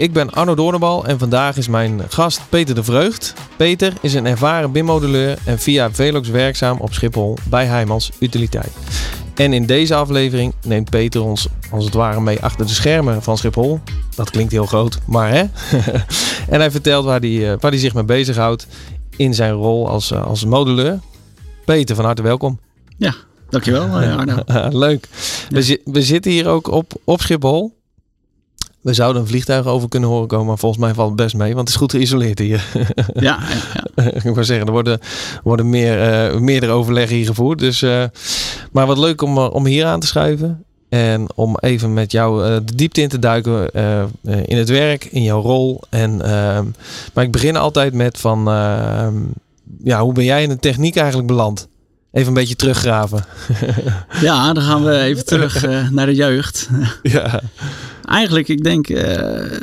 Ik ben Arno Doornbal en vandaag is mijn gast Peter de Vreugd. Peter is een ervaren BIM-modelleur en via Velox werkzaam op Schiphol bij Heijmans Utiliteit. En in deze aflevering neemt Peter ons als het ware mee achter de schermen van Schiphol. Dat klinkt heel groot, maar hè? en hij vertelt waar hij, eh, waar hij zich mee bezighoudt in zijn rol als, eh, als modelleur. Peter, van harte welkom. Ja, dankjewel eh, Arno. Leuk. We, we zitten hier ook op, op Schiphol. We zouden een vliegtuig over kunnen horen komen, maar volgens mij valt het best mee, want het is goed geïsoleerd hier. Ja, ja, ik wou zeggen, er worden, worden meer, eh, meerdere overleggen hier gevoerd. Dus, eh, maar wat leuk om, eh, om hier aan te schuiven. En om even met jou eh, de diepte in te duiken in het werk, in jouw rol. En, ehm, maar ik begin altijd met van, ehm, ja, hoe ben jij in de techniek eigenlijk beland? Even een beetje teruggraven. ja, dan gaan we even terug eh, naar de jeugd. ja. Eigenlijk, ik denk, eh,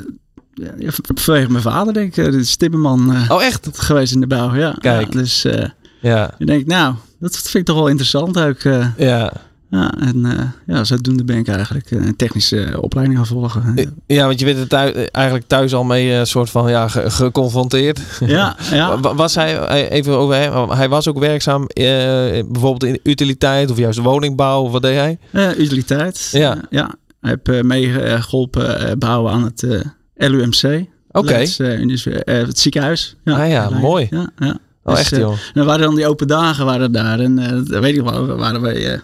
ja, vanwege mijn vader, denk ik, eh, de Timmerman eh, Oh, echt? geweest in de bouw. Ja, Kijk. Ja, dus Ja. ik denk, nou, dat vind ik toch wel interessant ook. Ja. Ja, en eh, ja, zodoende ben ik eigenlijk een technische opleiding gaan volgen. Ja, ja, want je werd er thuis, eigenlijk thuis al mee een soort van ja, ge- geconfronteerd. ja, ja. Wa- Was hij, eh, even over hem, hij was ook werkzaam eh, bijvoorbeeld in utiliteit of juist woningbouw, of wat deed hij? Eh, utiliteit. Ja. Eh, ja. Heb eh, meegeholpen eh, bouwen aan het eh, LUMC. Oké. Eh, eh, het ziekenhuis. Ah ja, mooi. Ja, ja. Oh, Dus, echt eh, joh. En waren dan die open dagen waren daar. En eh, dat weet ik wel, we waren wij eh,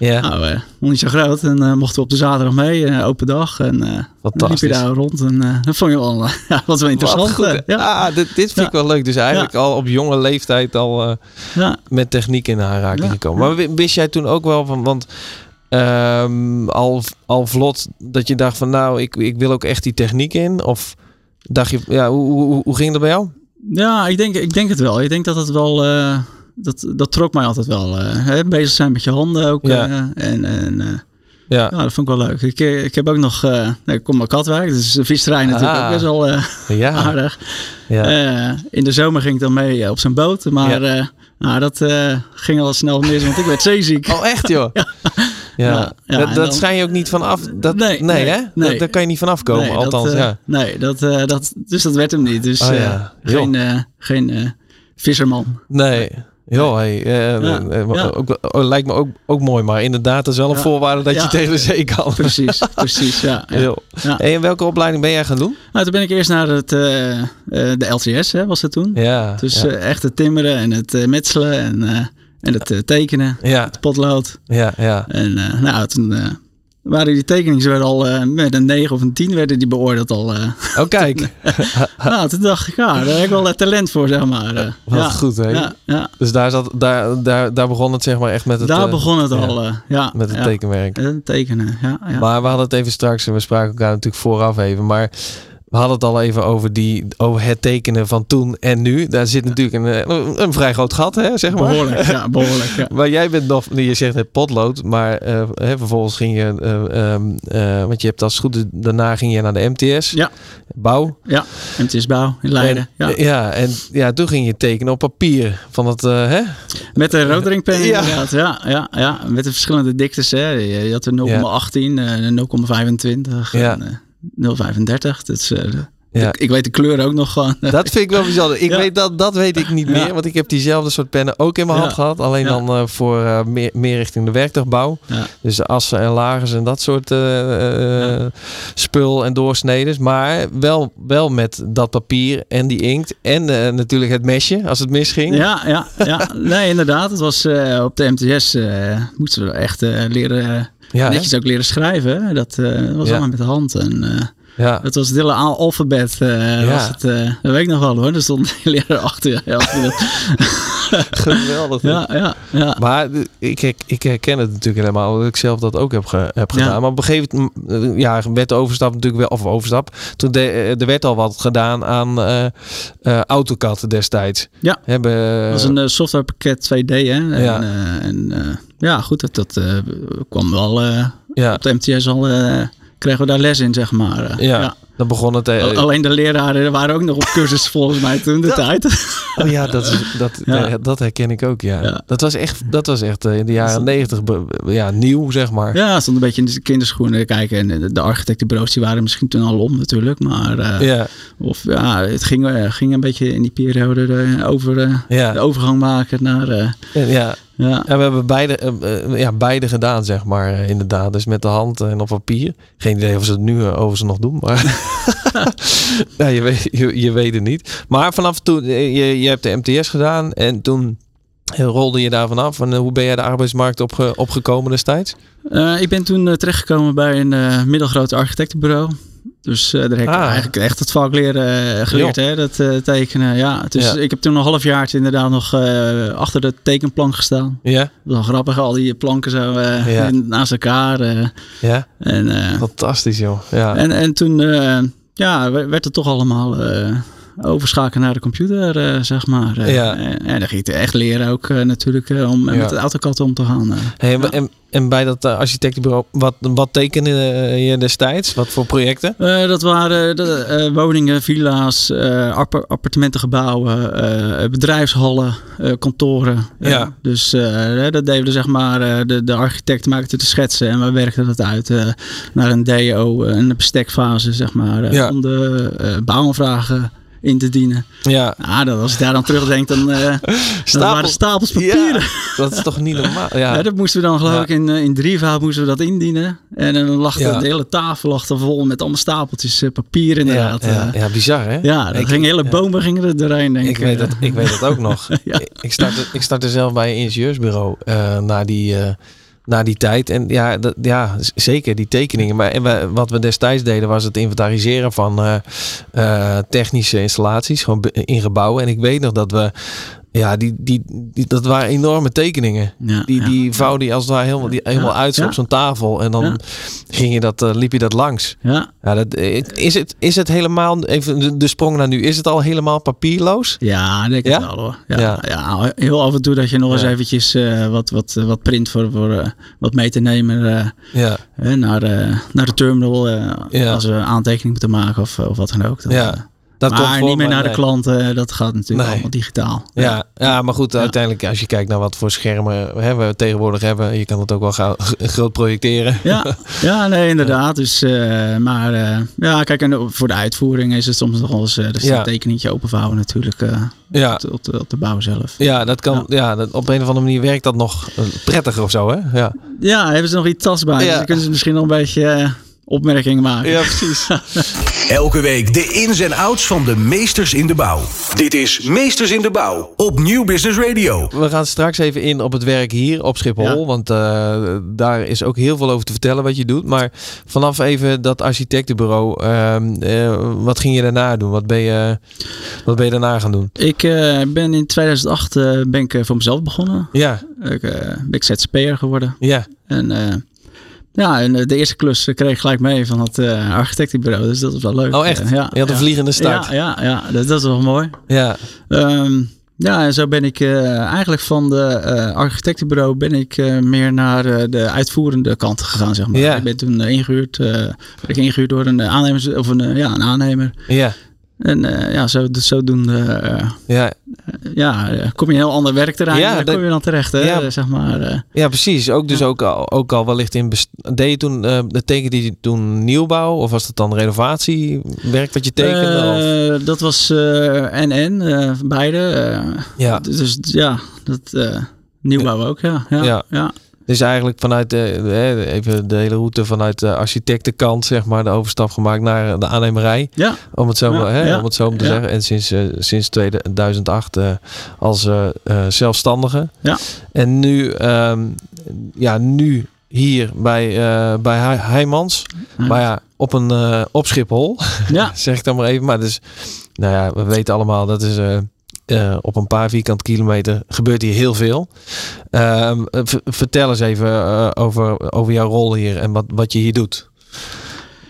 Ja, nou, eh, nog niet zo groot. En eh, mochten we op de zaterdag mee, eh, open dag. En liep je daar rond. En dat vond je wel, ja, was wel interessant. Wat ja, Ah, dit, dit vind ik Ja. wel leuk. Dus eigenlijk al op jonge leeftijd al ja. met techniek in aanraking gekomen. Maar wi- wist jij toen ook wel van, want ehm, al, al vlot dat je dacht van nou, ik, ik wil ook echt die techniek in? Of dacht je, ja, hoe, hoe, hoe ging dat bij jou? ja ik, denk, ik denk het wel. Ik denk dat het wel... dat, dat trok mij altijd wel. eh, hè, bezig zijn met je handen ook. Ja. eh, en en eh, Ja, ja, dat vond ik wel leuk. Ik, ik heb ook nog... nee, ik kom uit Katwijk. Dus de visserij natuurlijk Ah. ook best wel ja, aardig. ja. In de zomer ging ik dan mee op zijn boot. Maar nou, dat ging al snel mis, want ik werd zeeziek. Oh, echt joh? Ja. Dat dat schijn je ook niet van af. Dat, nee, Nee, hè? nee. Dat, daar kan je niet van afkomen, Nee, althans. dat. Nee, dat, dat, dus dat werd hem niet. Dus Oh, geen, geen visserman. Nee. Hey, eh, Ja, eh, ja. Ook, oh, lijkt me ook, ook mooi, maar inderdaad, dat is wel een voorwaarde dat je tegen de zee kan. Precies, precies. Ja. Hey, en welke opleiding ben jij gaan doen? Nou, toen ben ik eerst naar het, eh, eh, de LTS, hè, was dat toen. Ja. Dus eh, echt het timmeren en het eh, metselen en, eh, en het eh, tekenen, ja, het potlood. ja, ja. En eh, nou, toen eh, waren die tekeningen werden al eh, met een 9 of een 10 werden die beoordeeld al. eh. Oh, kijk. nou, toen dacht ik, ja, daar heb ik wel eh, talent voor, zeg maar. eh. Wat ja, goed, hè? Ja, ja. Dus daar, zat, daar, daar, daar begon het zeg maar echt met het, daar begon het ja, al. ja, met het tekenwerk. Tekenen, ja. ja. Maar we hadden het even straks, en we spraken elkaar natuurlijk vooraf even, maar we hadden het al even over, die, over het tekenen van toen en nu. Daar zit natuurlijk een, eh, een, een vrij groot gat, hè, zeg maar. behoorlijk, ja, behoorlijk. Ja. Maar jij bent nog, je zegt het potlood, maar eh, hè, vervolgens ging je, eh, ehm, eh, want je hebt als goed daarna ging je naar de MTS, Ja. bouw. ja, MTS Bouw in Leiden. En, Ja. ja, en ja, toen ging je tekenen op papier van het, eh, hè? Met de roodringpen Ja. inderdaad. Ja, ja, ja, met de verschillende diktes. Hè. Je, je had de 0,18, eh, de 0,25 Ja. en eh, 0,35. Dus, Ja. ik, ik weet de kleur ook nog gewoon. Dat vind ik wel bijzonder. Ik Ja. weet dat, dat weet ik niet meer, want ik heb diezelfde soort pennen ook in mijn hand gehad. Alleen dan eh, voor eh, meer, meer richting de werktuigbouw. Dus de assen en lagers en dat soort spul en doorsneders. Maar wel, wel met dat papier en die inkt. En natuurlijk het mesje als het misging. Ja, ja, ja. Nee, inderdaad. Het was op de MTS moesten we echt leren, Ja, netjes ook leren schrijven. Dat eh, was allemaal met de hand. En, eh, Ja. Het was het hele alfabet. Uh, ja. was het, uh, dat weet ik nog wel hoor. Er stond een leraar achter. Ja, Geweldig. Ja, ja, ja. Maar ik, ik herken het natuurlijk helemaal. Dat ik zelf dat ook heb, ge, heb gedaan. Maar op een gegeven moment ja, werd de overstap natuurlijk wel. Of overstap. Toen de, er werd al wat gedaan aan uh, AutoCAD destijds. Ja. Hebben, dat was een softwarepakket 2D. Hè? En, ja. en ja, goed. Dat, dat kwam wel ja. op de MTS al kregen we daar les in, zeg maar. ja. ja. Dan begon het. Uh, Alleen de leraren waren ook nog op cursus volgens mij toen de tijd. Oh ja, dat, is, dat, ja. dat herken ik ook. Ja. Dat was echt, dat was echt in de jaren negentig ja, nieuw, zeg maar. Ja, stond een beetje in de kinderschoenen kijken. En de architectenbureaus die waren misschien toen al om natuurlijk. Maar uh, ja. Of ja, het ging, ging een beetje in die periode over de overgang maken naar. ja. Ja. En we hebben beide, uh, ja, beide gedaan, zeg maar, uh, inderdaad. Dus met de hand en op papier. Geen idee of ze het nu over ze nog doen, maar ja, je, weet, je, je, weet het niet. Maar vanaf toen, je, je hebt de MTS gedaan en toen rolde je daar vanaf. En hoe ben jij de arbeidsmarkt op, opgekomen destijds? ik ben toen terechtgekomen bij een middelgroot architectenbureau. Dus uh, daar heb ik ah. eigenlijk echt het vak leren uh, geleerd, hè, dat uh, tekenen. Ja, dus ik heb toen een half jaar inderdaad nog achter de tekenplank gestaan. Ja. Dat was grappig, al die planken zo in, naast elkaar. ja, en, fantastisch joh. Ja. En, en toen ja, werd het toch allemaal overschakelen naar de computer, zeg maar. ja. En, dan ging je echt leren ook natuurlijk om met de AutoCAD om te gaan. Hey, en, en bij dat uh, architectenbureau, wat, wat tekende je destijds? Wat voor projecten? Uh, dat waren de, uh, woningen, villa's, appartementengebouwen, bedrijfshallen, kantoren. Ja. dus dat deden we zeg maar, de, de architect maakte de schetsen en we werkten dat uit naar een DO, een bestekfase zeg maar, ja. om de bouwaanvragen in te dienen. Ja. Nou, dat als ik daar dan terugdenk, dan, uh, dan waren stapels papieren. dat is toch niet normaal? Ja. ja dat moesten we dan geloof ik in, uh, in drievoud moesten we dat indienen. En dan lag de hele tafel lag er vol met allemaal stapeltjes uh, papier inderdaad. Ja, ja, bizar hè? Ja, dan gingen hele bomen gingen er doorheen denk ik. Ik weet dat, ik weet dat ook nog. ik, startte, ik startte zelf bij een ingenieursbureau naar die na die tijd. En ja, dat, ja zeker die tekeningen. Maar en wat we destijds deden was het inventariseren van uh, uh, technische installaties, gewoon in gebouwen. En ik weet nog dat we ja, die, die, die, dat waren enorme tekeningen. Ja, die, die vouwde je als het ware helemaal, die, helemaal uit op zo'n tafel. En dan ging je dat, uh, liep je dat langs. Ja. Ja, dat, is, het, is het helemaal, even de, sprong naar nu, is het al helemaal papierloos? Ja, denk ik wel hoor. Ja, ja. heel af en toe dat je nog eens eventjes uh, wat, wat, wat print voor, voor uh, wat mee te nemen ja. naar, naar de terminal. Als we aantekening moeten maken of, of wat dan ook. Ja. Dat maar niet meer naar de klanten. Dat gaat natuurlijk allemaal digitaal. Ja, ja, maar goed, uiteindelijk als je kijkt naar wat voor schermen we tegenwoordig hebben. Je kan het ook wel gaan, groot projecteren. Ja, ja nee, inderdaad. Dus, uh, maar uh, ja, kijk, en voor de uitvoering is het soms nog wel eens uh, een tekeningetje openvouwen natuurlijk. ja. Op, op, de, op, de, bouw zelf. Ja, dat kan. Ja. dat, op een of andere manier werkt dat nog prettiger of zo, hè? Ja, ja hebben ze nog iets tastbaars. Ja. Dus dan kunnen ze misschien nog een beetje opmerkingen maken. Ja, precies. Elke week de ins en outs van de meesters in de bouw. Dit is Meesters in de Bouw op Nieuw Business Radio. We gaan straks even in op het werk hier op Schiphol. Want uh, daar is ook heel veel over te vertellen wat je doet. Maar vanaf even dat architectenbureau. Uh, uh, wat ging je daarna doen? Wat ben je, wat ben je daarna gaan doen? Ik eh, ben in 2008 ben ik voor mezelf begonnen. Ja. Ik ben ik ZZP'er geworden. Ja. En ja, en eh, de eerste klus eh, kreeg ik gelijk mee van het uh, architectenbureau. Dus dat was wel leuk. Oh, echt? ja, je had een vliegende start. Ja, ja, ja dat, dat is wel mooi. Ja. Um, ja, en zo ben ik uh, eigenlijk van de uh, architectenbureau ben ik uh, meer naar de uitvoerende kant gegaan, zeg maar. Ja. Ik ben toen ingehuurd, ben ik ingehuurd door een aannemer, of een, ja, een aannemer. Ja. En uh, ja, zo, zodoende uh, ja. Uh, ja, kom je een heel ander werkterrein. Ja, daar kom je dan terecht, hè? Ja, zeg maar, ja precies. Ook dus ja. ook, al, ook al wellicht in... Deed je toen, de teken die je toen nieuwbouw? Of was dat dan renovatiewerk wat je tekende? dat was NN, beide. ja. Dus ja, dat, nieuwbouw ook, ja. ja, ja. Dus eigenlijk vanuit de, even de hele route vanuit de architectenkant, zeg maar, de overstap gemaakt naar de aannemerij. Ja. Om het zo, ja, hè, ja. om het zo te zeggen. En sinds, uh, sinds 2008 uh, als uh, zelfstandige. Ja. En nu, um, ja, nu hier bij, bij Heijmans. Maar ja, op een op Schiphol. Ja. zeg ik dan maar even. Maar dus, nou ja, we weten allemaal dat is uh, op een paar vierkante kilometer gebeurt hier heel veel. Uh, vertel eens even uh, over, over jouw rol hier en wat, wat je hier doet.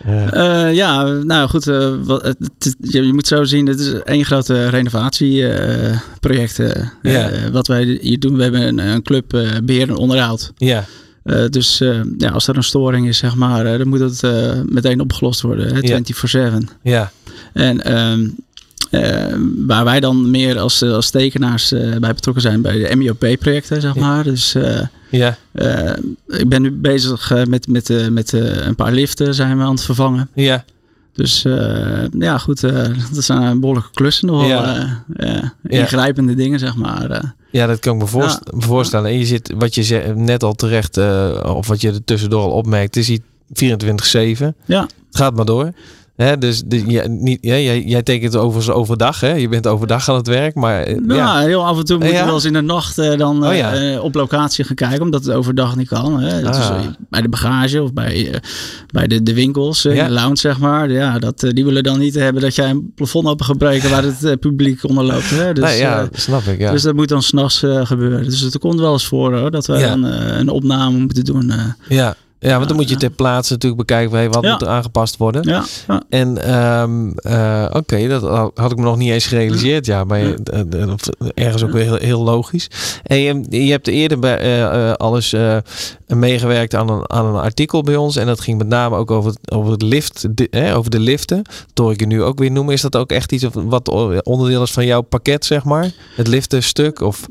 Uh, ja, nou goed, wat, het, je, je, moet zo zien, het is één grote renovatieproject yeah. wat wij hier doen. We hebben een, een club beheer en onderhoud. Ja. dus ja, als er een storing is, zeg maar, dan moet het meteen opgelost worden, 24-7. Ja. En um, uh, waar wij dan meer als, eh, als tekenaars uh, bij betrokken zijn bij de MIOP-projecten, zeg maar. Dus ja. ik ben nu bezig met, met, met een paar liften zijn we aan het vervangen. Ja. Dus ja, goed, dat zijn behoorlijke klussen nog ja. ingrijpende dingen, zeg maar. ja, dat kan ik me voorstellen. En je zit, wat je net al terecht, of wat je er tussendoor al opmerkt, is hij 24-7. Ja. Het gaat maar door. Hè, dus de, ja, niet, ja, jij, jij tekent over overdag, hè? Je bent overdag aan het werk, maar... Eh, nou, ja, heel af en toe moet je wel eens in de nacht uh, dan oh, uh, op locatie gaan kijken, omdat het overdag niet kan. Hè? Dat ah. is, bij de bagage of bij, bij de, de winkels, in de lounge, zeg maar. Ja, dat, die willen dan niet hebben dat jij een plafond open gaat breken waar het publiek onder loopt. Hè? Dus, ja, snap ik, ja. Dus dat moet dan s'nachts gebeuren. Dus het komt wel eens voor, hoor, dat wij dan een opname moeten doen. ja. Ja, want dan moet je ter plaatse natuurlijk bekijken hey, wat moet er aangepast worden. Ja. En um, uh, oké, dat had ik me nog niet eens gerealiseerd. Ja, maar uh, ergens ook weer heel, heel logisch. En je, je hebt eerder bij uh, alles meegewerkt aan een, aan een artikel bij ons. En dat ging met name ook over, over, het lift, de, over de liften. Door ik je nu ook weer noemen. Is dat ook echt iets wat onderdeel is van jouw pakket, zeg maar? Het liftenstuk? Of,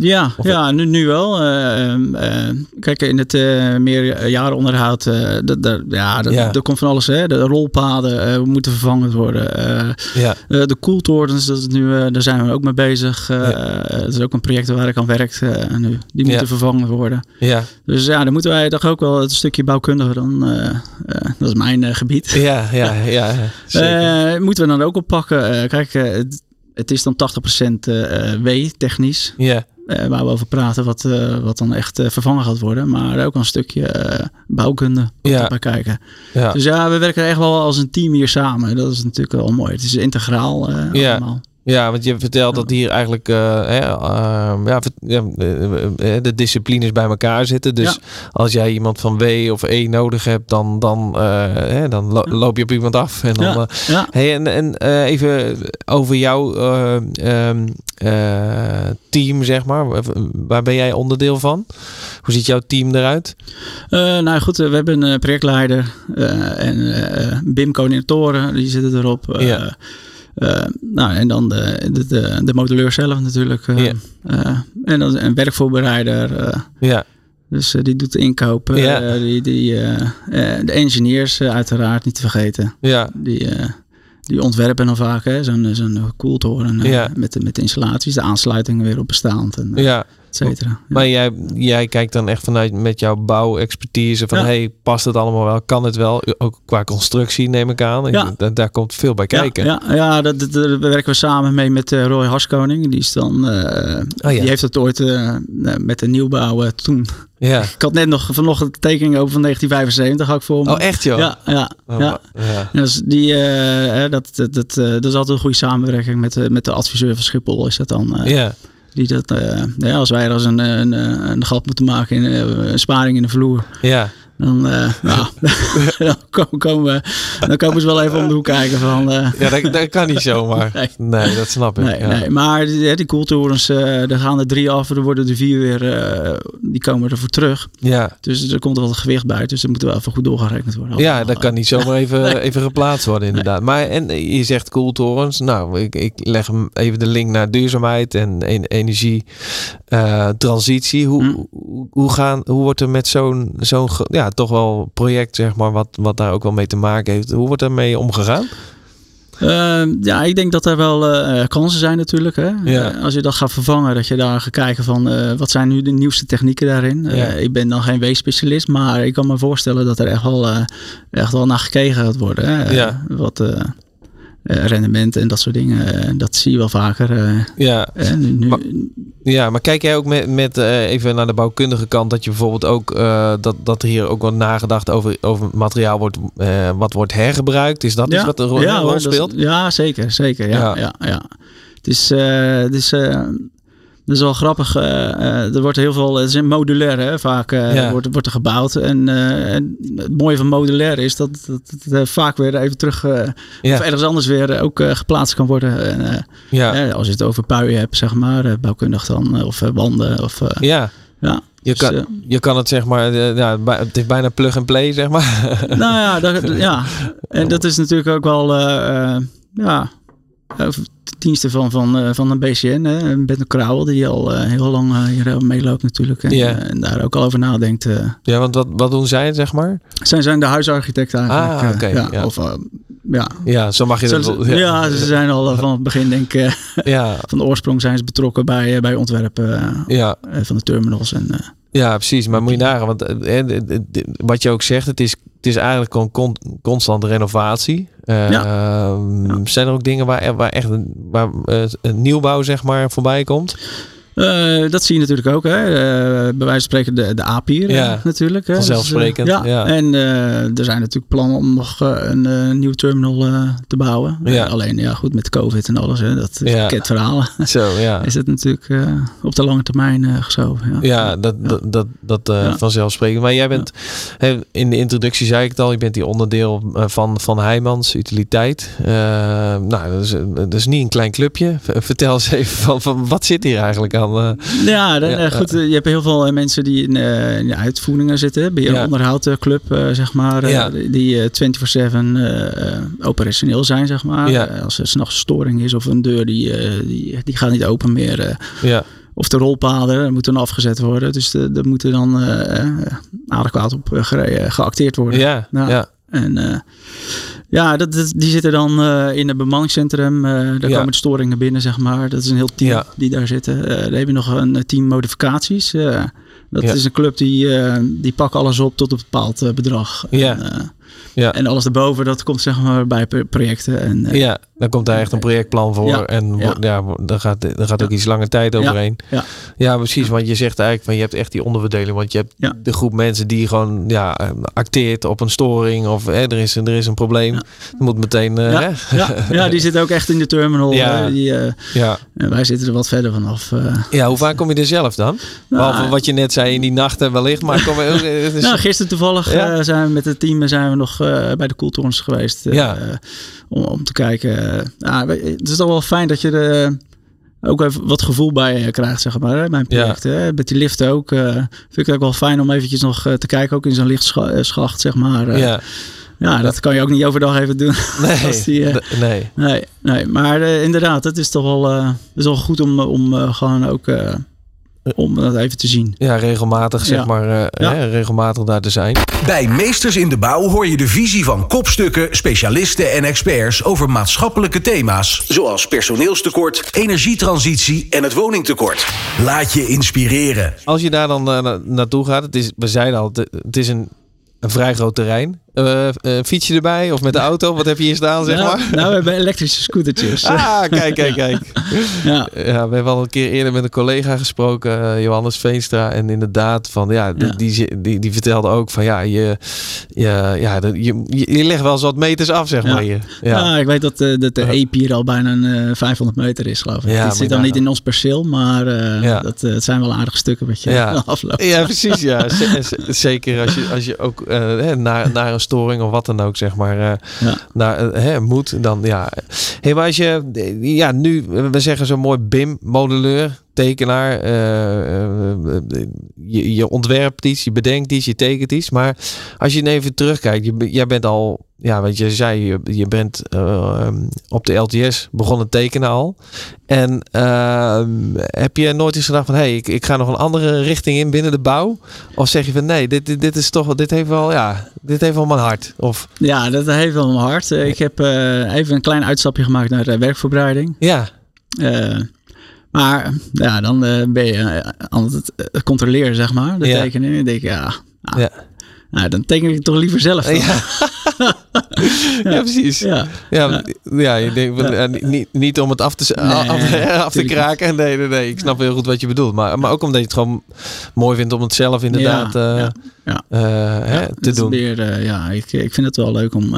ja, of ja nu, nu wel. kijk, in het meer jaren onderhoud. Uh, dat, ja, dat, ja. er komt van alles. Hè? De rolpaden uh, moeten vervangen worden. Uh, ja. de koeltorens, dat is nu, daar zijn we ook mee bezig. Dat is ook een project waar ik aan werk nu. Die moeten vervangen worden. Ja. Dus ja, dan moeten wij toch ook wel het stukje bouwkundige dan. dat is mijn gebied. Ja, ja, ja. moeten we dan ook oppakken. kijk, het, het is dan 80% W technisch. Ja. Uh, waar we over praten, wat, uh, wat dan echt uh, vervangen gaat worden. Maar ook een stukje bouwkunde ja. bij kijken. Ja. Dus ja, we werken echt wel als een team hier samen. Dat is natuurlijk wel mooi. Het is integraal ja. allemaal. Ja, want je vertelt dat hier eigenlijk uh, ja, de disciplines bij elkaar zitten. Dus als jij iemand van W of E nodig hebt, dan, dan, uh, dan loop je op iemand af. En, dan, ja. Hey, en, en even over jouw um, team, zeg maar. Waar ben jij onderdeel van? Hoe ziet jouw team eruit? nou goed, we hebben een projectleider en BIM-coördinatoren, die zitten erop. Ja. Uh, nou, en dan de, de, de, de modelleur zelf natuurlijk. Uh, uh, en dan een werkvoorbereider. ja. Dus die doet de inkopen. Ja. die, die, de engineers uiteraard niet te vergeten. Ja. Die, die ontwerpen dan vaak zo'n zo'n koeltoren ja. met, de, met de installaties, de aansluitingen weer op bestaand. En, ja. Maar jij, jij kijkt dan echt vanuit met jouw bouwexpertise van hey, past het allemaal wel? Kan het wel? Ook qua constructie neem ik aan. Ja. Daar, daar komt veel bij kijken. Ja, ja, dat, dat, daar werken we samen mee met Roy Harskoning. Die is dan, uh, oh, die heeft het ooit uh, met de nieuwbouw toen. Ja. Ik had net nog vanochtend de tekening over van 1975 had ik voor me. Oh, echt joh? Ja, ja. Oh, ja. ja. Dus die, dat, dat, dat, dat is altijd een goede samenwerking met, met de adviseur van Schiphol is dat dan. ja. Die dat, uh, ja, als wij er als een, een, een gat moeten maken in een sparing in de vloer. Ja. Dan, uh, nou, dan, komen we, dan komen ze wel even om de hoek kijken van... Uh, ja, dat, dat, kan niet zomaar. Nee. nee, dat snap ik. Nee, ja. nee. Maar die, die koeltorens, uh, er gaan er drie af, er worden er vier weer, die komen ervoor terug. Ja. Dus er komt er wat gewicht bij, dus dat moet wel even goed doorgerekend worden. Ja, dat kan niet zomaar even, even geplaatst worden inderdaad. Maar en je zegt koeltorens, nou, ik, ik leg hem even de link naar duurzaamheid en energie transitie. Hoe, hm. hoe, gaan, hoe wordt er met zo'n zo'n ja, toch wel project, zeg maar, wat, wat daar ook wel mee te maken heeft. Hoe wordt daarmee omgegaan? Uh, ja, ik denk dat er wel uh, kansen zijn natuurlijk. Hè? Ja. Uh, als je dat gaat vervangen, dat je daar gaat kijken van wat zijn nu de nieuwste technieken daarin. Ja. ik ben dan geen weesspecialist, maar ik kan me voorstellen dat er echt wel, echt wel naar gekeken gaat worden. Hè? Ja. Wat, uh, rendement en dat soort dingen. dat zie je wel vaker. ja. Nu, maar, ja, maar kijk jij ook met, met even naar de bouwkundige kant dat je bijvoorbeeld ook dat, dat er hier ook wat nagedacht over, over materiaal wordt wat wordt hergebruikt? Is dat ja. iets wat een rol, ja, rol speelt? ja, zeker, zeker. Ja, ja. ja, Het is, het is dat is wel grappig. Uh, er wordt heel veel, het is modulair hè, vaak uh, wordt, wordt er gebouwd. En, en, het mooie van modulair is dat, het vaak weer even terug ja. of ergens anders weer ook geplaatst kan worden. En, ja. als je het over puien hebt, zeg maar, bouwkundig dan, of wanden. Of, ja. ja. Je, dus, kan, je kan het zeg maar, ja, het is bijna plug and play, zeg maar. Nou ja, dat, ja. en dat is natuurlijk ook wel, ja, diensten van, van, uh, van een BCN, hè, Bent Krauwel, die al uh, heel lang uh, hier meeloopt natuurlijk. En, yeah. en, daar ook al over nadenkt. ja, want wat, wat doen zij, zeg maar? Zij zijn de huisarchitecten eigenlijk. Ah, oké. ja, ja. Of, ja. ja, zo mag je dat wel. Ja. ja, ze zijn al van het begin, denk ik. ja. Van de oorsprong zijn ze betrokken bij, bij ontwerpen ja. van de terminals. En, ja, precies. Maar moet je nagaan, want wat je ook zegt, het is, het is eigenlijk gewoon con constante renovatie. Uh, ja. Zijn er ook dingen waar, waar echt waar, een nieuwbouw zeg maar voorbij komt? Uh, dat zie je natuurlijk ook. Hè. Uh, bij wijze van spreken de, de APIR ja, natuurlijk. Hè. Vanzelfsprekend. Dus, uh, ja. ja. En er zijn natuurlijk plannen om nog een nieuw terminal te bouwen. Ja. alleen ja, goed met COVID en alles. Hè. Dat is ja. bekend verhalen. Zo, ja. is het natuurlijk op de lange termijn geschoven. Ja, ja dat, dat, dat, dat vanzelfsprekend. Maar jij bent, in de introductie zei ik het al, je bent die onderdeel van, van Heijmans Utiliteit. nou, dat is, dat is niet een klein clubje. Vertel eens even van, van wat zit hier eigenlijk aan? Dan, uh, ja, dan, ja, goed. je hebt heel veel mensen die in, uh, in de uitvoeringen zitten. Bij ja. onderhoudclub, zeg maar. Die 24-7 operationeel zijn, zeg maar. Als er s'nachts storing is of een deur die, die, die gaat niet open meer. ja. Of de rolpaden moeten afgezet worden. Dus dat moeten dan adequaat op ge geacteerd worden. Ja, nou, ja. En uh, ja, dat, dat, die zitten dan uh, in het bemanningscentrum. Uh, daar Ja. komen de storingen binnen, zeg maar. Dat is een heel team Ja. die daar zitten. Dan heb je nog een team modificaties. dat Ja. is een club die, eh, die pakken alles op tot een bepaald eh, bedrag. Ja. En, eh, Ja. en alles erboven, dat komt zeg maar bij pro- projecten. En, eh, Ja, dan komt daar echt een projectplan voor. Ja, En ja. ja, daar gaat, daar gaat ook iets lange tijd overheen. ja. Ja, precies. Want je zegt eigenlijk van je hebt echt die onderverdeling. Want je hebt Ja. de groep mensen die gewoon ja, eh, acteert op een storing. Of hè, er, is, een- er is een probleem. Moet meteen. eh, Ja, ja, ja, die zitten ook echt in de terminal. Ja. Die, eh, ja. en wij zitten er wat verder vanaf. eh. ja, hoe vaak kom je er zelf dan? Behalve wat je net zei in die nachten wellicht. Maar kom is- Nou, gisteren toevallig eh, zijn we met het team zijn we nog eh, bij de Koeltorens geweest. eh, Ja. eh, om, om te kijken. eh, ja, we- het is toch wel fijn dat je er eh, ook even wat gevoel bij eh, krijgt, zeg maar. Hè, mijn Ja. project. Hè. Met die lift ook. eh, vind ik het ook wel fijn om eventjes nog eh, te kijken. Ook in zo'n lichtschacht, zeg maar. eh. ja, ja, dat kan je ook niet overdag even doen. nee. die, eh, nee. Nee, nee, maar eh, inderdaad, het is toch wel, eh, is wel goed om, om eh, gewoon ook eh, om dat even te zien. Ja, regelmatig zeg Ja. maar. eh, Ja. Hè, regelmatig daar te zijn. Bij Meesters in de Bouw hoor je de visie van kopstukken, specialisten en experts over maatschappelijke thema's. Zoals personeelstekort, energietransitie en het woningtekort. Laat je inspireren. Als je daar dan eh, na- naartoe gaat, het is, we zeiden al, het, het is een, een vrij groot terrein. Eh, eh, fiets je erbij of met de auto? Wat heb je hier staan, zeg nou, maar? nou, we hebben elektrische scootertjes. Ah, kijk, kijk, kijk. ja. Ja, we hebben al een keer eerder met een collega gesproken, eh, Johannes Veenstra. En inderdaad, van, ja, die, Ja. Die, die, die vertelde ook van ja, je, je, ja, de- je, je, legt wel eens wat meters af, zeg Ja. maar. Je. Ja. Ja. ik weet dat, eh, dat de Ja. EPI hier al bijna een, eh, 500 meter is, geloof ik. Ja, het zit dan niet in ons perceel, maar eh, Ja. dat, eh, het zijn wel aardige stukken wat je Ja. afloopt. Ja, precies. Ja. Zeker als je, als je ook eh, naar, naar een storing of wat dan ook, zeg maar, eh, Ja. naar, eh, hè, moet, dan ja. Hey, maar als je, ja, nu, we zeggen zo mooi BIM, modelleur, tekenaar, eh, eh, eh, je, je ontwerpt iets, je bedenkt iets, je tekent iets. Maar als je even terugkijkt, je, jij bent al, ja, wat je zei, je, je bent eh, op de LTS begonnen tekenen al. En ehm, heb je nooit eens gedacht van, hé, hey, ik, ik ga nog een andere richting in binnen de bouw? Of zeg je van, nee, dit, dit, dit is toch, dit heeft wel, ja, dit heeft wel mijn hart. Of, Ja, dat heeft wel mijn hart. Ik heb even een klein uitstapje gemaakt naar werkverbreiding. ja, maar ja, dan eh, ben je eh, aan het eh, controleren, zeg maar, de Ja. tekeningen. Dan denk ik, ja, nou, Ja. Nou, dan teken ik toch liever zelf. Ja. ja. precies. Ja, ja, ja. je denkt, niet, niet om het af te, af, te kraken. Nee, nee, nee. Ik snap heel goed wat je bedoelt. Maar, maar ook omdat je het gewoon mooi vindt om het zelf inderdaad uh, hè, te doen. Weer, ja, ik, ik vind het wel leuk om,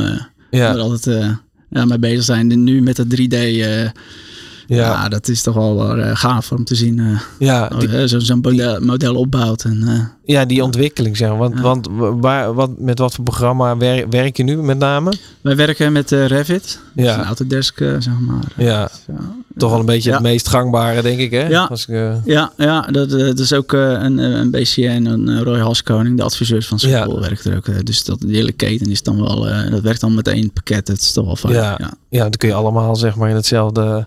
ja. er altijd ja, mee bezig zijn. Nu met het 3D ja. ja, dat is toch wel wel uh, gaaf om te zien. Uh, ja, zo'n zo model, model opbouwt. En, uh, ja, die ontwikkeling zeg Want, want waar, wat, met wat voor programma werk, werk je nu met name? Wij werken met Revit. Ja. Autodesk, zeg maar. Ja. Toch wel een beetje het meest gangbare, denk ik, hè? Ja, Als ik, ja, ja dat, dat is ook een, een BCN, een Roy Halskoning, de adviseurs van Schiphol, ja. werkt er ook. Dus dat, die hele keten is dan wel, dat werkt dan met één pakket. Dat is toch wel fijn. Ja, ja. dan kun je allemaal, zeg maar, in hetzelfde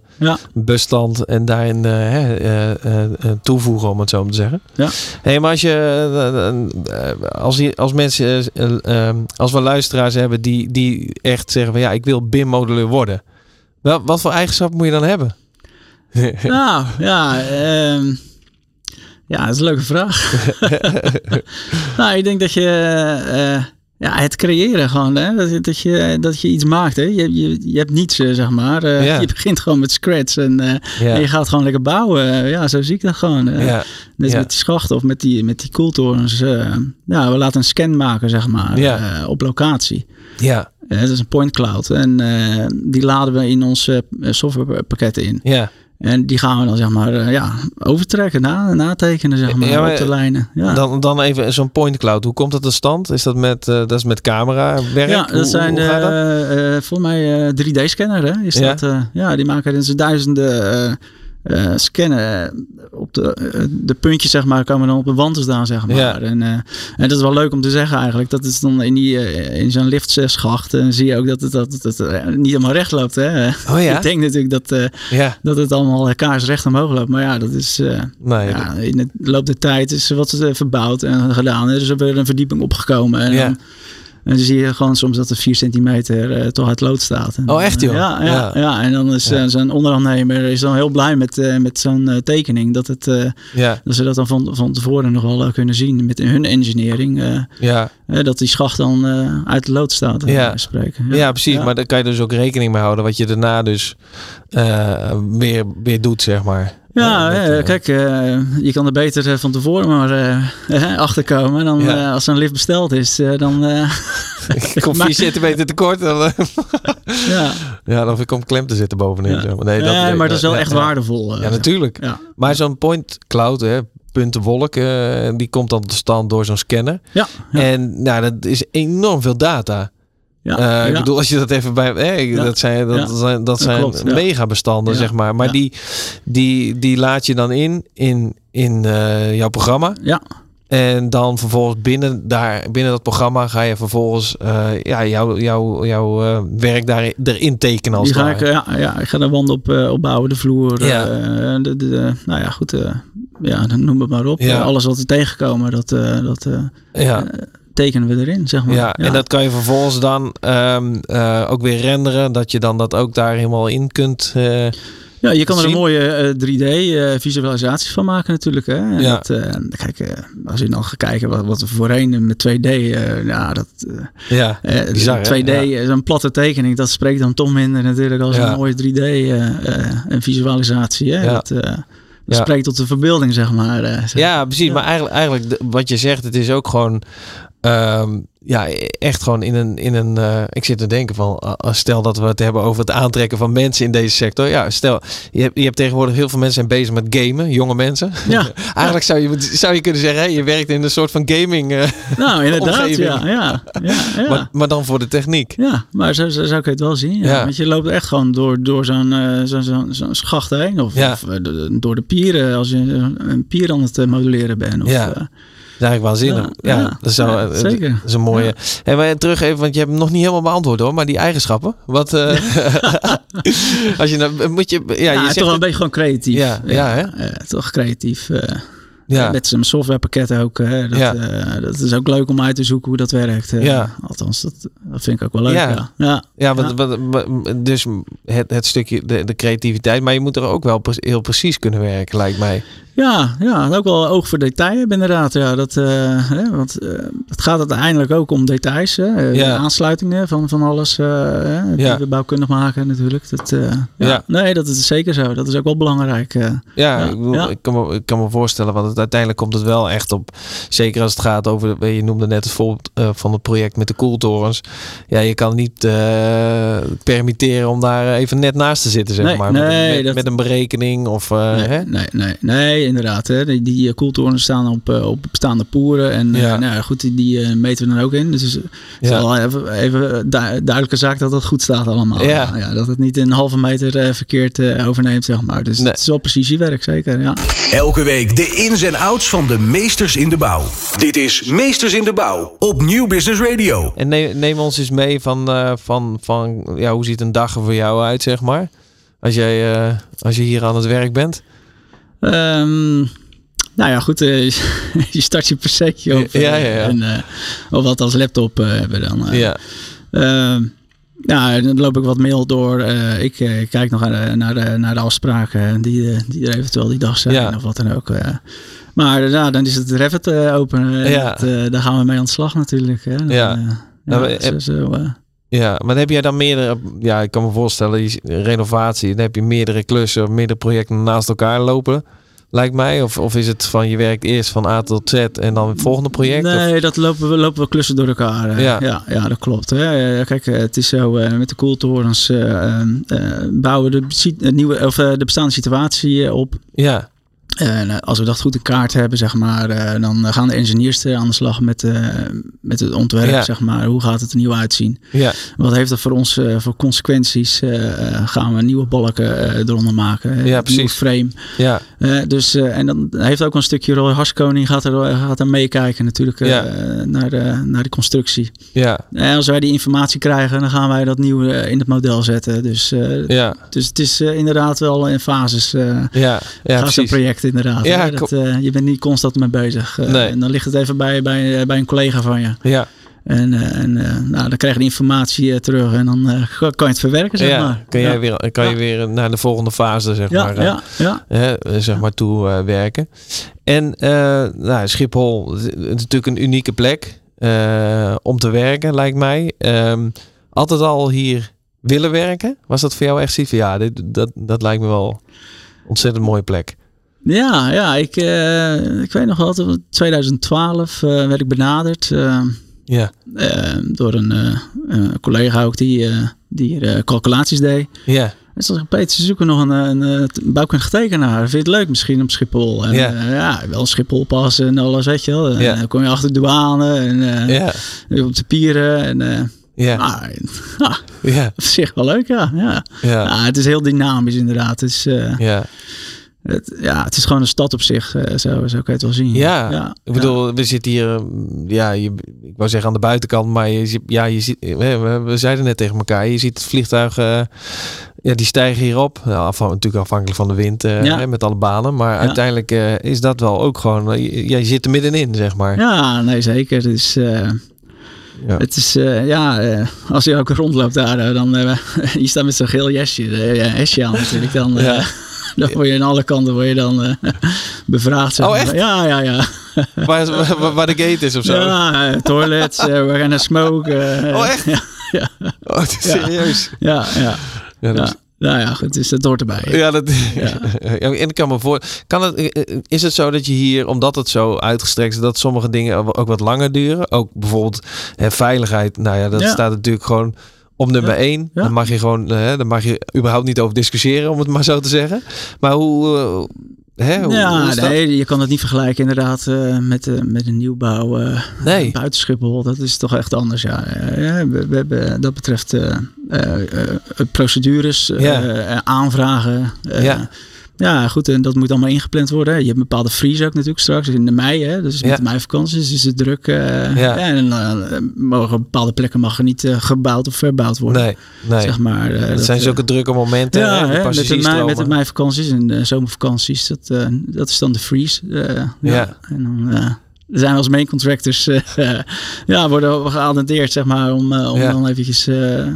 bestand en daarin toevoegen, om het zo maar te zeggen. Ja. Hey, maar als je, als, je, als mensen, als we luisteraars hebben die, die echt zeggen van ja, ik wil BIM-moduleur worden. Wel, wat voor eigenschappen moet je dan hebben? nou, ja, um, ja, dat is een leuke vraag. nou, ik denk dat je ja, het creëren gewoon. Hè? Dat, dat, je, dat je iets maakt. Hè? Je, je, je hebt niets, eh, zeg maar. Uh, Je begint gewoon met scratch en, uh, en, je gaat gewoon lekker bouwen. ja, zo zie ik dat gewoon. ja. Net met die schachten of met die, met die koeltorens. ja, we laten een scan maken, zeg maar, op locatie. Ja. dat is een point cloud. En die laden we in onze softwarepakketten in. Ja. En die gaan we dan zeg maar uh, ja, overtrekken, na, natekenen zeg maar, ja, op de lijnen. Ja. Dan, dan even zo'n point cloud. Hoe komt dat tot stand? Is dat met, uh, dat is met camera werk? Ja, dat hoe, zijn hoe uh, volgens mij 3D-scanner. Hè? Is ja? Dat, ja, die maken dus duizenden uh, scannen. Op de, uh, de puntjes, zeg maar, komen dan op de wand te staan, zeg maar. Ja. En, en dat is wel leuk om te zeggen eigenlijk. Dat is dan in, die, in zo'n liftschacht. En zie je ook dat het, dat het, het niet helemaal recht loopt. Hè? Oh, ja? Ik denk natuurlijk dat, ja. dat het allemaal kaarsrecht omhoog loopt. Maar ja, dat is nee, ja, in de loop der tijd is wat verbouwd en gedaan. Dus er weer een verdieping opgekomen. En ja. dan, en dan zie je gewoon soms dat er 4 centimeter uh, toch uit lood staat. En, oh, echt joh? Ja, ja, ja. en dan is ja. Eh, zo'n onderaannemer is dan heel blij met, uh, met zo'n tekening. Dat, het, dat ze dat dan van, van tevoren nog wel kunnen zien met hun engineering. ja. dat die schacht dan uit de lood staat. Ja. Spreken. Ja. ja, precies. Maar daar kan je dus ook rekening mee houden. Wat je daarna dus weer, weer doet, zeg maar. Ja, ja kijk, uh, je kan er beter van tevoren maar achterkomen. Dan, ja. als een lift besteld is, dan... Komt 4 centimeter tekort. Dan, ja. ja, dan komt klem te zitten bovenin. Ja. Nee, dat, nee, maar dat is wel echt waardevol. ja, natuurlijk. Maar zo'n point cloud, hè, puntenwolk, die komt dan tot stand door zo'n scanner. Ja, En nou, dat is enorm veel data. Ja, uh, ik bedoel, als je dat even bij. Hey, dat zijn, dat, zijn, dat zijn megabestanden, zeg maar. Maar die, die, die laat je dan in in, in uh, jouw programma. Ja. En dan vervolgens binnen, daar, binnen dat programma ga je vervolgens uh, ja, jouw jou, jou, uh, werk daar, erin tekenen als Die ga ik, ja, ja, ik ga de wand op uh, opbouwen, de vloer. Ja. de, de, nou ja, goed. ja, noem het maar op. Ja. alles wat er tegenkomen, dat, dat ja tekenen we erin, zeg maar. Ja, en dat kan je vervolgens dan um, uh, ook weer renderen, dat je dan dat ook daar helemaal in kunt. Uh, ja, je kan er een mooie uh, 3D visualisatie van maken natuurlijk. Hè? Ja. Dat, kijk, als je dan gaat kijken wat, wat we voorheen met 2D, ja, dat, ja, bizar, 2D, ja. zo'n platte tekening, dat spreekt dan toch minder natuurlijk als een mooie 3D visualisatie. Hè? Ja. Dat, ja. spreekt tot de verbeelding, zeg maar. Zeg. Ja, precies. Maar eigenlijk, eigenlijk wat je zegt, het is ook gewoon Um, ja, echt gewoon in een. In een uh, ik zit te denken van. Uh, stel dat we het hebben over het aantrekken van mensen in deze sector. Ja, stel. Je hebt, je hebt tegenwoordig heel veel mensen zijn bezig met gamen. Jonge mensen. Ja. Eigenlijk Zou, je, zou je kunnen zeggen. Hè, je werkt in een soort van gaming. Uh, nou, inderdaad. Ja, ja, ja, ja. Maar, maar, dan voor de techniek. Ja, maar zo, zo zou ik het wel zien. Ja. Want je loopt echt gewoon door, door zo'n zo'n zo, zo schacht heen. Of, of door de pieren. Als je een pier aan het modelleren bent. Of, ja is eigenlijk waanzinnig. Ja, ja, dat is, zo, zeker. Dat is een mooie. En wij terug even, want je hebt hem nog niet helemaal beantwoord hoor, maar die eigenschappen. Wat uh, als je dan moet je ja, je zegt toch een beetje gewoon creatief. Ja, ja, hè? toch creatief. Uh, ja. Met zijn softwarepakket ook. Hè. Dat, ja. uh, dat is ook leuk om uit te zoeken hoe dat werkt. ja. Althans, dat, dat vind ik ook wel leuk. Ja, ja. ja. wat, wat, dus het, het stukje de, de creativiteit, maar je moet er ook wel heel precies kunnen werken, lijkt mij. Ja, ja, ook wel oog voor detail hebben inderdaad. Ja, dat, uh, hè, want uh, het gaat uiteindelijk ook om details. Hè, ja. aansluitingen van, van alles uh, die ja. we bouwkundig maken natuurlijk. Dat, ja. ja. Nee, dat is zeker zo. Dat is ook wel belangrijk. ja, ik, bedoel, Ik, kan me, ik kan me voorstellen, want het, uiteindelijk komt het wel echt op. Zeker als het gaat over, je noemde net het voorbeeld van het project met de koeltorens. Ja, je kan niet permitteren om daar even net naast te zitten, zeg nee, maar. Nee, met, dat... met, een berekening of... nee, hè? nee, nee, nee, inderdaad. Hè. Die, die koeltorens staan op, op bestaande poeren. En ja. nou, goed, die, die meten we dan ook in. Dus het is wel even, even duidelijke zaak dat het goed staat allemaal. Ja. ja dat het niet een halve meter verkeerd overneemt, zeg maar. Dus nee. het is wel precisiewerk, zeker. Ja. Elke week de ins en outs van de meesters in de bouw. Dit is Meesters in de Bouw op Nieuw Business Radio. En neem, neem ons eens mee van, uh, van, van ja, hoe ziet een dag er voor jou uit, zeg maar? Als, jij, uh, als je hier aan het werk bent? Um, nou ja, goed. Uh, je start je persetje op. ja, ja, ja. En, uh, of wat als laptop hebben dan. ja. Ja, dan loop ik wat mail door. Ik kijk nog naar de, naar de, naar de afspraken die, die er eventueel die dag zijn ja. of wat dan ook. Maar dan is het Revit open. Ja. Dat, daar gaan we mee aan de slag natuurlijk. Hè. Dan, ja. ja, Nou, zo, ja, maar heb jij dan meerdere, ja, ik kan me voorstellen, die renovatie, dan heb je meerdere klussen meerdere projecten naast elkaar lopen lijkt mij? Of, of is het van je werkt eerst van A tot Z en dan het volgende project? Nee, of? dat lopen we, lopen we klussen door elkaar. Uh, Ja. ja. Ja, dat klopt. Hè. Kijk, het is zo uh, met de koeltorens uh, bouwen we de, de, nieuwe, of, de bestaande situatie op. Ja. En als we dat goed in kaart hebben, zeg maar, uh, dan gaan de engineers aan de slag met, uh, met het ontwerp, Ja. zeg maar. Hoe gaat het er nieuw uitzien? Ja. Wat heeft dat voor ons uh, voor consequenties? gaan we nieuwe balken eronder maken? Ja, precies. frame. Ja. dus, en dan heeft ook een stukje Roy Harskoning gaat er, gaat er meekijken natuurlijk Ja. naar, de, naar de constructie. Ja. En als wij die informatie krijgen, dan gaan wij dat nieuw in het model zetten. Dus, Ja. dus het is inderdaad wel in fases. Ja. Ja, precies. project inderdaad. Ja, dat, uh, je bent niet constant mee bezig. Uh, Nee. En dan ligt het even bij, bij, bij een collega van je. Ja. En, uh, en nou, dan krijg je de informatie terug en dan kan je het verwerken, zeg ja. maar. Kan, jij ja. weer, kan je weer naar de volgende fase, zeg Ja, maar, ja, ja. hè, zeg maar toe werken. En nou, Schiphol het is natuurlijk een unieke plek om te werken, lijkt mij. Um, altijd al hier willen werken? Was dat voor jou echt zoiets ja, dit, dat, dat lijkt me wel een ontzettend mooie plek? Ja, ja ik, uh, ik weet nog wel, in 2012 uh, werd ik benaderd uh, ja. door een collega ook die, die calculaties deed. Ja. En ze Peter, ze zoeken nog een, een, een bouwkundig tekenaar. Vind je het leuk misschien op Schiphol? En, ja. ja, wel Schiphol passen en alles, weet je wel. En, Ja. dan kom je achter de douane en Ja. op de pieren. En, Ja. ah, Ja. op zich wel leuk, ja. ja. Ja. Het is heel dynamisch inderdaad. Het is, eh, Ja. Het, ja, het is gewoon een stad op zich, eh, zo, zo kan je het wel zien. Ja, ja. ik bedoel, we zitten hier, mm, ja, je, ik wou zeggen aan de buitenkant, maar je, ja, je ziet, we, we zeiden net tegen elkaar, je ziet het vliegtuig, eh, ja, die stijgen hierop. Nou, natuurlijk afhankelijk van de wind, eh, Ja. hè, met alle banen, maar uiteindelijk eh, is dat wel ook gewoon, eh, je, jij zit er middenin, zeg maar. Ja, nee, zeker. Dus, eh, Ja. Het is, eh, ja, eh, als je ook rondloopt daar, eh, dan, eh, je staat met zo'n geel jasje, eh, ja, hesje aan natuurlijk, dan, eh, Ja. Dan word je aan alle kanten word je dan eh, bevraagd. zeg Oh, echt? Ja, ja, ja. Waar, waar, waar de gate is of zo. Ja, eh, toilets, eh, we gaan naar smoke. eh, Oh, echt? Ja, ja, Oh, het is serieus. ja. ja. Ja, dat is- ja. Nou ja, goed, dus dat hoort erbij. Ja, dat, Ja. ja. en ik kan me voor. Kan het, is het zo dat je hier, omdat het zo uitgestrekt is, dat sommige dingen ook wat langer duren? Ook bijvoorbeeld hè, veiligheid. Nou ja, dat Ja. staat natuurlijk gewoon op nummer Ja. één. Ja. Dan mag je gewoon, hè, dan mag je überhaupt niet over discussiëren, om het maar zo te zeggen. Maar hoe, eh, hè, hoe, ja, hoe nee, je kan het niet vergelijken inderdaad eh, met, eh, met een nieuwbouw eh Nee. buiten Schiphol. Dat is toch echt anders, ja. Eh, we, we hebben dat betreft eh, eh, eh, procedures, eh, eh, aanvragen. eh, Ja. Ja, goed, en dat moet allemaal ingepland worden. Je hebt een bepaalde freeze ook natuurlijk straks in de mei. Hè? Dus met Ja. de meivakanties is het druk. eh, Ja. En eh, mogen op bepaalde plekken mag er niet eh, gebouwd of verbouwd worden. Nee, nee. Zeg maar, het dat, zijn zulke drukke momenten. ja, hè, met, de mei, met de meivakanties en zomervakanties. Dat, dat is dan de freeze. ja. Ja. En dan zijn als main contractors ja, worden we geattendeerd, zeg maar, om, om Ja. dan eventjes,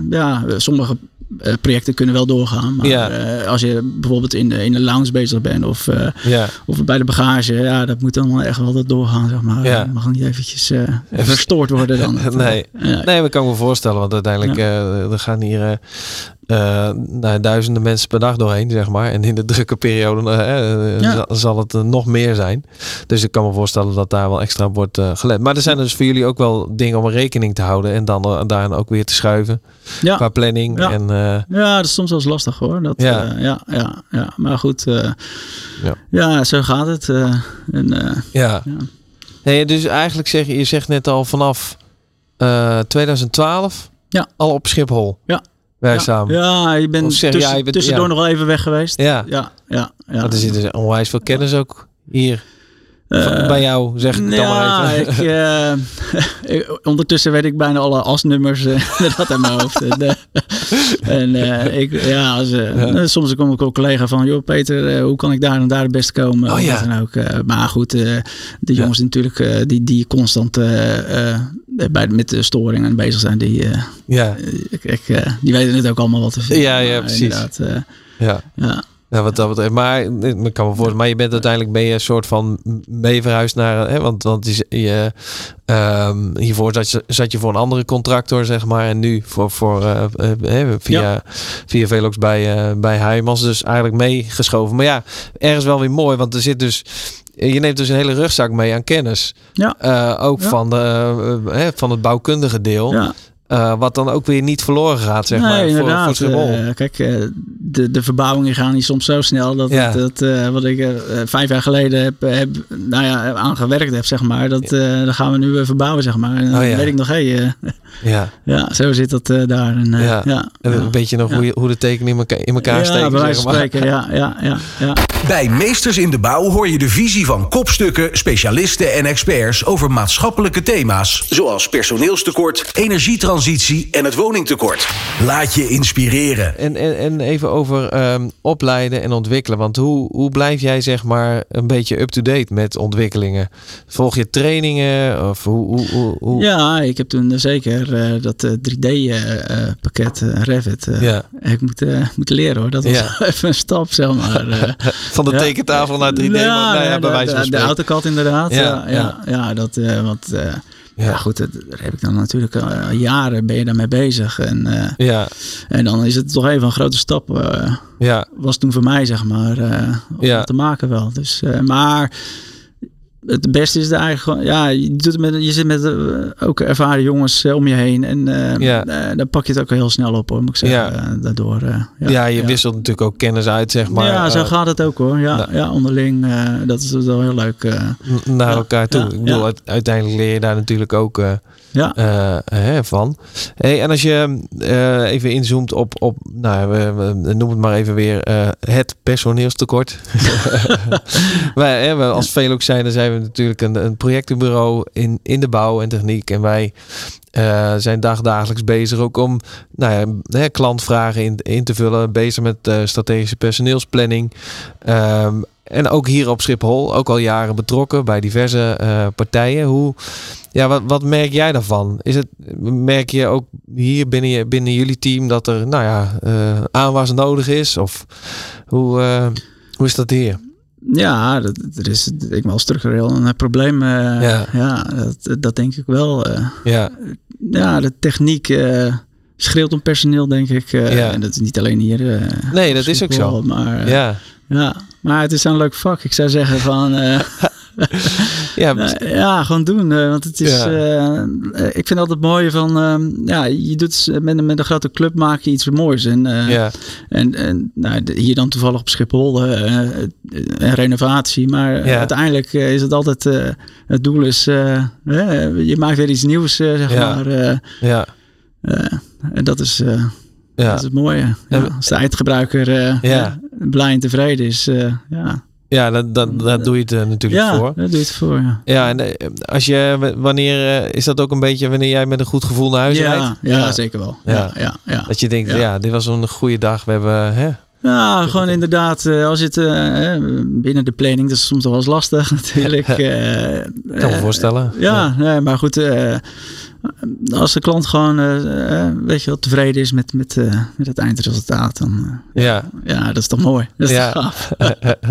ja, sommige projecten kunnen wel doorgaan. Maar als je bijvoorbeeld in de, in de lounge bezig bent of, ja. of bij de bagage, ja, dat moet dan echt wel dat doorgaan, zeg maar. Ja. mag niet eventjes verstoord worden dan. nee. nee, we kan me voorstellen, want uiteindelijk er gaan hier uh, nou, duizenden mensen per dag doorheen, zeg maar. En in de drukke periode uh, zal het nog meer zijn. Dus ik kan me voorstellen dat daar wel extra wordt gelet. Maar er zijn dus voor jullie ook wel dingen om rekening te houden. En dan daarin ook weer te schuiven. Ja. Qua planning. Ja, en, ja dat is soms wel eens lastig hoor. Dat, ja. ja, ja, ja. Maar goed. ja. ja, zo gaat het. en, ja. Nee, dus eigenlijk zeg je, je zegt net al vanaf 2012 ja. al op Schiphol. Ja werkzaam. Ja, je bent, tussen, ja, je bent tussendoor nog wel even weg geweest. Ja, ja, ja. ja. Want er zit dus onwijs veel kennis ook hier. Uh, bij jou, zeg ik dan maar even. Ik, uh, ondertussen weet ik bijna alle asnummers uh, dat in mijn hoofd. en ik, ja, als, ja. soms kom ik ook collega van, joh Peter, hoe kan ik daar en daar het beste komen? Oh, ja. dan ook. maar goed, de jongens natuurlijk die, die constant bij, met de storingen bezig zijn, die, ja. ik, ik, die weten het ook allemaal wat te vinden. Ja, ja, precies. ja. ja. Ja, wat dat betreft. Maar ik kan me voorstellen, maar je bent uiteindelijk ben je een soort van mee verhuisd naar, hè, want, want je, je um, hiervoor zat je, zat je voor een andere contractor, zeg maar, en nu voor, voor uh, uh, via, ja. via Velox bij, uh, bij Heijmans, dus eigenlijk meegeschoven. Maar ja, ergens wel weer mooi, want er zit dus je neemt dus een hele rugzak mee aan kennis. Ja. Uh, ook ja. Van, de, uh, van het bouwkundige deel. Ja. Uh, wat dan ook weer niet verloren gaat, zeg nee, maar. Inderdaad. Voor, voor uh, kijk, uh, de, de verbouwingen gaan niet soms zo snel dat, ja. dat wat ik vijf jaar geleden heb, heb, nou ja, aan gewerkt heb, zeg maar. Dat, ja. dan gaan we nu verbouwen, zeg maar. En dan oh, ja. weet ik nog, hé, hey, ja. ja, zo zit dat daar. En, ja. Ja. en weet je nog hoe, je, hoe de tekeningen in elkaar, in elkaar ja, steken? Bij wijze van spreken, ja, ja, ja, ja. Bij Meesters in de Bouw hoor je de visie van kopstukken, specialisten en experts over maatschappelijke thema's. Zoals personeelstekort, energietransitie en het woningtekort. Laat je inspireren. En, en, en even over um, opleiden en ontwikkelen. Want hoe, hoe blijf jij zeg maar een beetje up-to-date met ontwikkelingen? Volg je trainingen? Of hoe, hoe, hoe, hoe? Ja, ik heb toen zeker uh, dat uh, 3D-pakket uh, Revit ja. ik moet, moeten leren hoor. Dat was ja. even een stap, zeg maar. Van de ja. tekentafel naar 3D. Ja, nou ja, bij wijze van de, de AutoCAD inderdaad. Ja, ja, ja. dat, want... Ja. goed, daar heb ik dan natuurlijk al jaren ben je daarmee bezig. En, uh, ja. en dan is het toch even een grote stap. Uh, ja. Was toen voor mij, zeg maar, uh, ja. te maken wel. Dus, maar het beste is er eigenlijk ja, je, doet met, je zit met uh, ook ervaren jongens uh, om je heen. En uh, ja. dan pak je het ook heel snel op hoor, moet ik zeggen. Ja. daardoor, ja, ja, je wisselt natuurlijk ook kennis uit, zeg maar. Ja, zo gaat het ook hoor. Ja, ja onderling. dat is wel heel leuk. Naar elkaar toe. ik bedoel, uiteindelijk leer je daar natuurlijk ook ja. hè, van. Hey, en als je even inzoomt op, op nou, noem het maar even weer, het personeelstekort. Wij, hè, als veel ook zijn, dan zijn we natuurlijk een, een projectenbureau in, in de bouw en techniek. En wij uh, zijn dagdagelijks bezig ook om nou ja, klantvragen in, in te vullen. Bezig met uh, strategische personeelsplanning. Um, en ook hier op Schiphol, ook al jaren betrokken bij diverse uh, partijen. Hoe, ja, wat, wat merk jij daarvan? Is het, merk je ook hier binnen, je, binnen jullie team dat er nou ja, aanwas nodig is? Of hoe, hoe is dat hier? Ja, dat, er is ik wel structureel een probleem. Uh, ja, ja dat, dat denk ik wel. Uh, ja. ja, de techniek uh, schreeuwt om personeel, denk ik. ja. En dat is niet alleen hier. nee, dat is ook zo. Maar, ja. ja, maar het is een leuk vak. Ik zou zeggen van... ja, ja, gewoon doen. want het is. Ja. Uh, ik vind altijd mooi van. Uh, ja, je doet met, met een grote club maak je iets moois. En, ja. en, en nou, hier dan toevallig op Schiphol een renovatie. Maar ja. uiteindelijk is het altijd. het doel is. je maakt weer iets nieuws, zeg ja. maar. ja. en dat is. Ja. Dat is het mooie. Ja, als de eindgebruiker ja. blij en tevreden is, ja. Ja, dat, dat, dat doe je het uh, natuurlijk ja, voor. dat doe je het voor, ja. Ja, en uh, als je, wanneer, uh, is dat ook een beetje wanneer jij met een goed gevoel naar huis ja, rijdt? Ja, ja, zeker wel. Ja. Ja, ja, Dat je denkt, ja. dit was een goede dag. We hebben, hè? Ja, gewoon inderdaad, als je het binnen de planning, dat is soms wel eens lastig natuurlijk. kan me voorstellen. ja, Nee, maar goed als de klant gewoon, weet je wel, tevreden is met, met, met het eindresultaat, dan ja. ja, dat is toch mooi. Dat is ja. gaaf.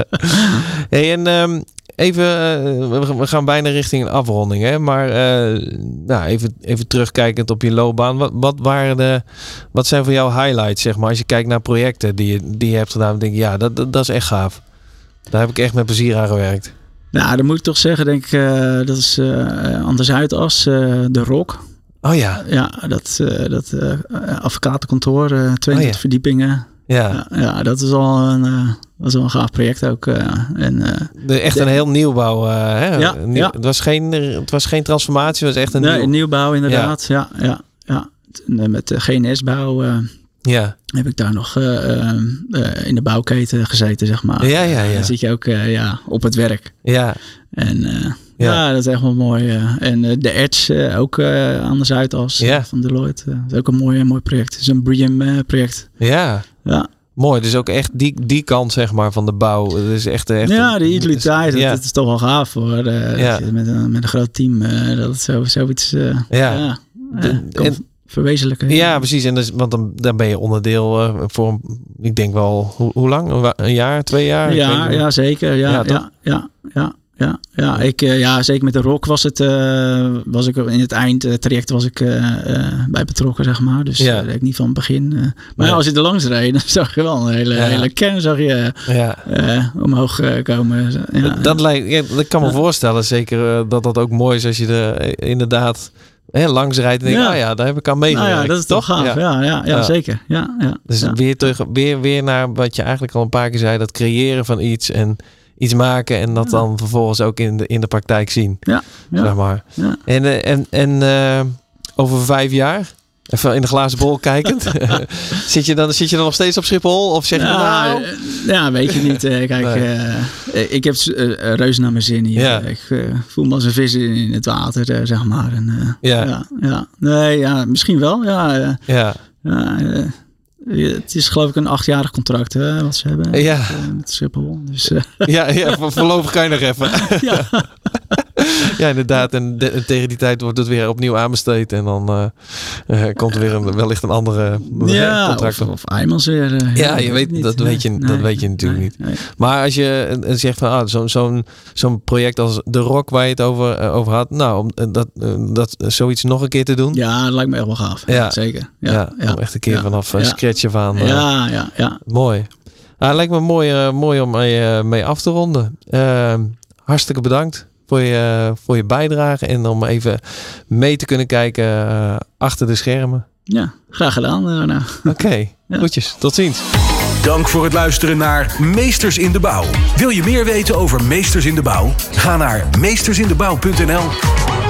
hey, en um, Even, uh, we gaan bijna richting een afronding, hè? maar uh, nou, even, even terugkijkend op je loopbaan. Wat, wat, waren de, wat zijn voor jou highlights, zeg maar, als je kijkt naar projecten die je, die je hebt gedaan? Dan denk je, ja, dat, dat, is echt gaaf. Daar heb ik echt met plezier aan gewerkt. Nou, dan moet ik toch zeggen, denk ik, uh, dat is anders uit als de Rock. Oh ja. Ja, dat, dat advocatenkantoor, 22 verdiepingen. Ja. ja. dat is al een, uh, dat is wel een gaaf project ook. Uh, en, uh, de, echt een heel nieuwbouw. hè? Ja, Nieuw, Het, was geen, het was geen transformatie, het was echt een nee, nieuw... nieuwbouw inderdaad. Ja, ja, ja. ja. Met de GNS-bouw ja. heb ik daar nog in de bouwketen gezeten, zeg maar. Ja, ja, ja. Dan zit je ook ja, op het werk. Ja. En ja. dat is echt wel mooi. en de Edge ook aan de Zuidas ja. van Deloitte. dat is ook een mooi, mooi project. Het is een BRIAM project. Ja. Ja. Mooi, dus ook echt die, die kant zeg maar van de bouw. Het is echt, echt ja, de utiliteit, ja. dat, is toch wel gaaf hoor. Ja. met, een, met een groot team, dat het zo, zoiets ja. ja en, verwezenlijken. Ja, precies. En dus, want dan, dan ben je onderdeel voor, ik denk wel, hoe, hoe lang? Een jaar, twee jaar? Ja, ja zeker. Ja, ja, ja, ja ja, ja, ik, eh, ja, zeker met de rock was het, uh, was ik in het eindtraject was ik uh, bij betrokken, zeg maar. Dus ja. ik niet van het begin. maar als je er langs reed, dan zag je wel een hele, hele kern zag je, ja. omhoog komen. Ja. Dat, lijkt, ja, ik kan me voorstellen, zeker dat dat ook mooi is als je er inderdaad hè, langs rijdt en denkt, ja. oh ja, daar heb ik aan meegewerkt. Nou ja, dat is toch gaaf. Ja, ja, ja, zeker. Ja, ja, dus weer, terug, weer, weer naar wat je eigenlijk al een paar keer zei, dat creëren van iets en iets maken en dat dan vervolgens ook in de, in de praktijk zien. Ja. ja. Zeg maar. Ja. En, eh, en, en uh, over vijf jaar, even in de glazen bol kijkend, zit, je dan, zit je dan nog steeds op Schiphol? Of zeg je ja, nou... Eh, ja, weet je niet. Kijk, nee. ik heb reuze naar mijn zin hier. Ja. Ik voel me als een vis in het water, zeg maar. En, ja. ja. Ja, Nee, ja, misschien wel. Ja. ja. ja het is geloof ik een achtjarig contract hè, wat ze hebben ja. met, uh, met Schiphol. Dus, uh. Ja, ja, voorlopig kan je nog even. ja. ja, inderdaad. En, tegen die tijd wordt het weer opnieuw aanbesteed. En dan uh, komt er weer een, wellicht een andere ja, contract. Of, of Eimans weer. ja, je weet, dat, weet je, dat weet je natuurlijk niet. Maar als je zegt van ah, zo'n zo'n zo'n project als The Rock waar je het over, over had. Nou, om dat, dat zoiets nog een keer te doen. Ja, dat lijkt me echt wel gaaf. Ja, zeker. Ja, ja, om echt een keer vanaf scratch van. ja, ja, ja. Mooi. Ah, lijkt me mooi, mooi om mee, mee af te ronden. Ehm, hartstikke bedankt voor je, voor je bijdrage en om even mee te kunnen kijken uh, achter de schermen. Ja, graag gedaan. Uh, Oké, okay, ja. goedjes. Tot ziens. Dank voor het luisteren naar Meesters in de Bouw. Wil je meer weten over Meesters in de Bouw? Ga naar meestersindebouw.nl